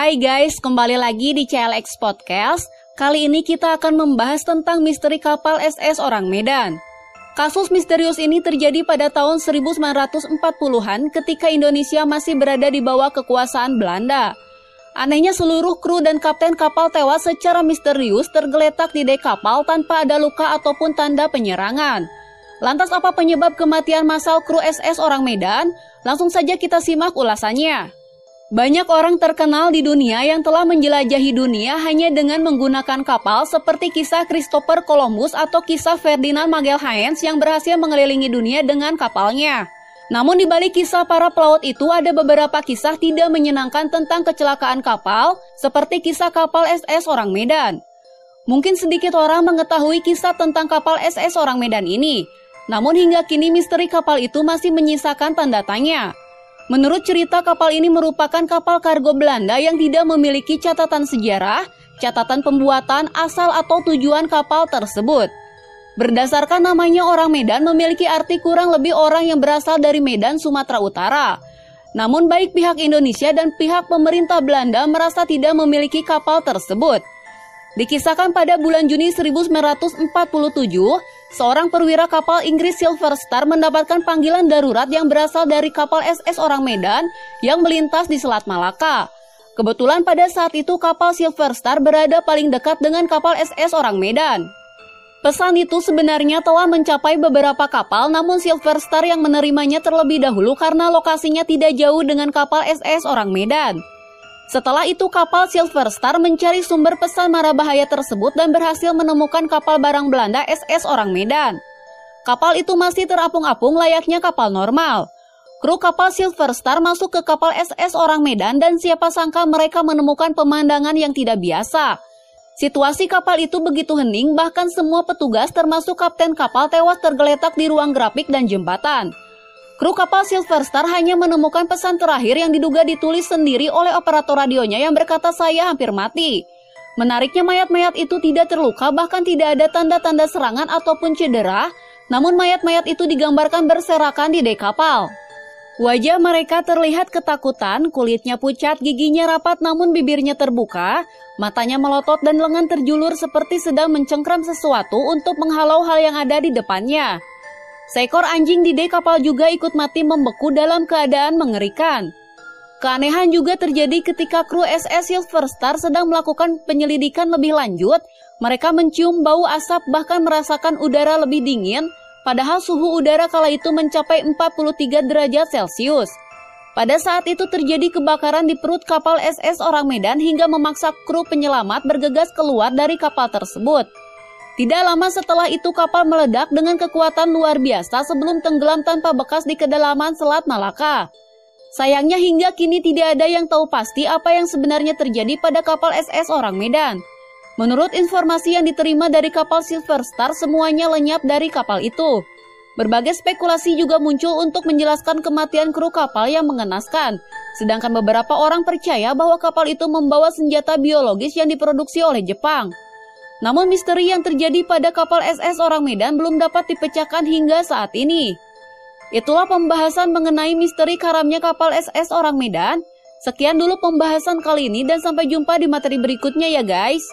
Hai guys, kembali lagi di CLX Podcast. Kali ini kita akan membahas tentang misteri kapal SS orang Medan. Kasus misterius ini terjadi pada tahun 1940-an ketika Indonesia masih berada di bawah kekuasaan Belanda. Anehnya seluruh kru dan kapten kapal tewas secara misterius tergeletak di dek kapal tanpa ada luka ataupun tanda penyerangan. Lantas apa penyebab kematian massal kru SS orang Medan? Langsung saja kita simak ulasannya. Banyak orang terkenal di dunia yang telah menjelajahi dunia hanya dengan menggunakan kapal seperti kisah Christopher Columbus atau kisah Ferdinand Magelhaens yang berhasil mengelilingi dunia dengan kapalnya. Namun di balik kisah para pelaut itu ada beberapa kisah tidak menyenangkan tentang kecelakaan kapal, seperti kisah kapal SS orang Medan. Mungkin sedikit orang mengetahui kisah tentang kapal SS orang Medan ini, namun hingga kini misteri kapal itu masih menyisakan tanda tanya. Menurut cerita kapal ini merupakan kapal kargo Belanda yang tidak memiliki catatan sejarah, catatan pembuatan, asal atau tujuan kapal tersebut. Berdasarkan namanya orang Medan memiliki arti kurang lebih orang yang berasal dari Medan, Sumatera Utara. Namun baik pihak Indonesia dan pihak pemerintah Belanda merasa tidak memiliki kapal tersebut. Dikisahkan pada bulan Juni 1947, seorang perwira kapal Inggris Silver Star mendapatkan panggilan darurat yang berasal dari kapal SS orang Medan yang melintas di Selat Malaka. Kebetulan pada saat itu kapal Silver Star berada paling dekat dengan kapal SS orang Medan. Pesan itu sebenarnya telah mencapai beberapa kapal namun Silver Star yang menerimanya terlebih dahulu karena lokasinya tidak jauh dengan kapal SS orang Medan. Setelah itu kapal Silver Star mencari sumber pesan mara bahaya tersebut dan berhasil menemukan kapal barang Belanda SS orang Medan. Kapal itu masih terapung-apung layaknya kapal normal. Kru kapal Silver Star masuk ke kapal SS orang Medan dan siapa sangka mereka menemukan pemandangan yang tidak biasa. Situasi kapal itu begitu hening bahkan semua petugas termasuk kapten kapal tewas tergeletak di ruang grafik dan jembatan. Kru kapal Silver Star hanya menemukan pesan terakhir yang diduga ditulis sendiri oleh operator radionya yang berkata saya hampir mati. Menariknya mayat-mayat itu tidak terluka bahkan tidak ada tanda-tanda serangan ataupun cedera, namun mayat-mayat itu digambarkan berserakan di dek kapal. Wajah mereka terlihat ketakutan, kulitnya pucat, giginya rapat namun bibirnya terbuka, matanya melotot dan lengan terjulur seperti sedang mencengkram sesuatu untuk menghalau hal yang ada di depannya. Seekor anjing di dek kapal juga ikut mati membeku dalam keadaan mengerikan. Keanehan juga terjadi ketika kru SS Silver Star sedang melakukan penyelidikan lebih lanjut. Mereka mencium bau asap bahkan merasakan udara lebih dingin, padahal suhu udara kala itu mencapai 43 derajat Celcius. Pada saat itu terjadi kebakaran di perut kapal SS orang Medan hingga memaksa kru penyelamat bergegas keluar dari kapal tersebut. Tidak lama setelah itu kapal meledak dengan kekuatan luar biasa sebelum tenggelam tanpa bekas di kedalaman Selat Malaka. Sayangnya hingga kini tidak ada yang tahu pasti apa yang sebenarnya terjadi pada kapal SS orang Medan. Menurut informasi yang diterima dari kapal Silver Star, semuanya lenyap dari kapal itu. Berbagai spekulasi juga muncul untuk menjelaskan kematian kru kapal yang mengenaskan. Sedangkan beberapa orang percaya bahwa kapal itu membawa senjata biologis yang diproduksi oleh Jepang. Namun misteri yang terjadi pada kapal SS orang Medan belum dapat dipecahkan hingga saat ini. Itulah pembahasan mengenai misteri karamnya kapal SS orang Medan. Sekian dulu pembahasan kali ini dan sampai jumpa di materi berikutnya ya guys.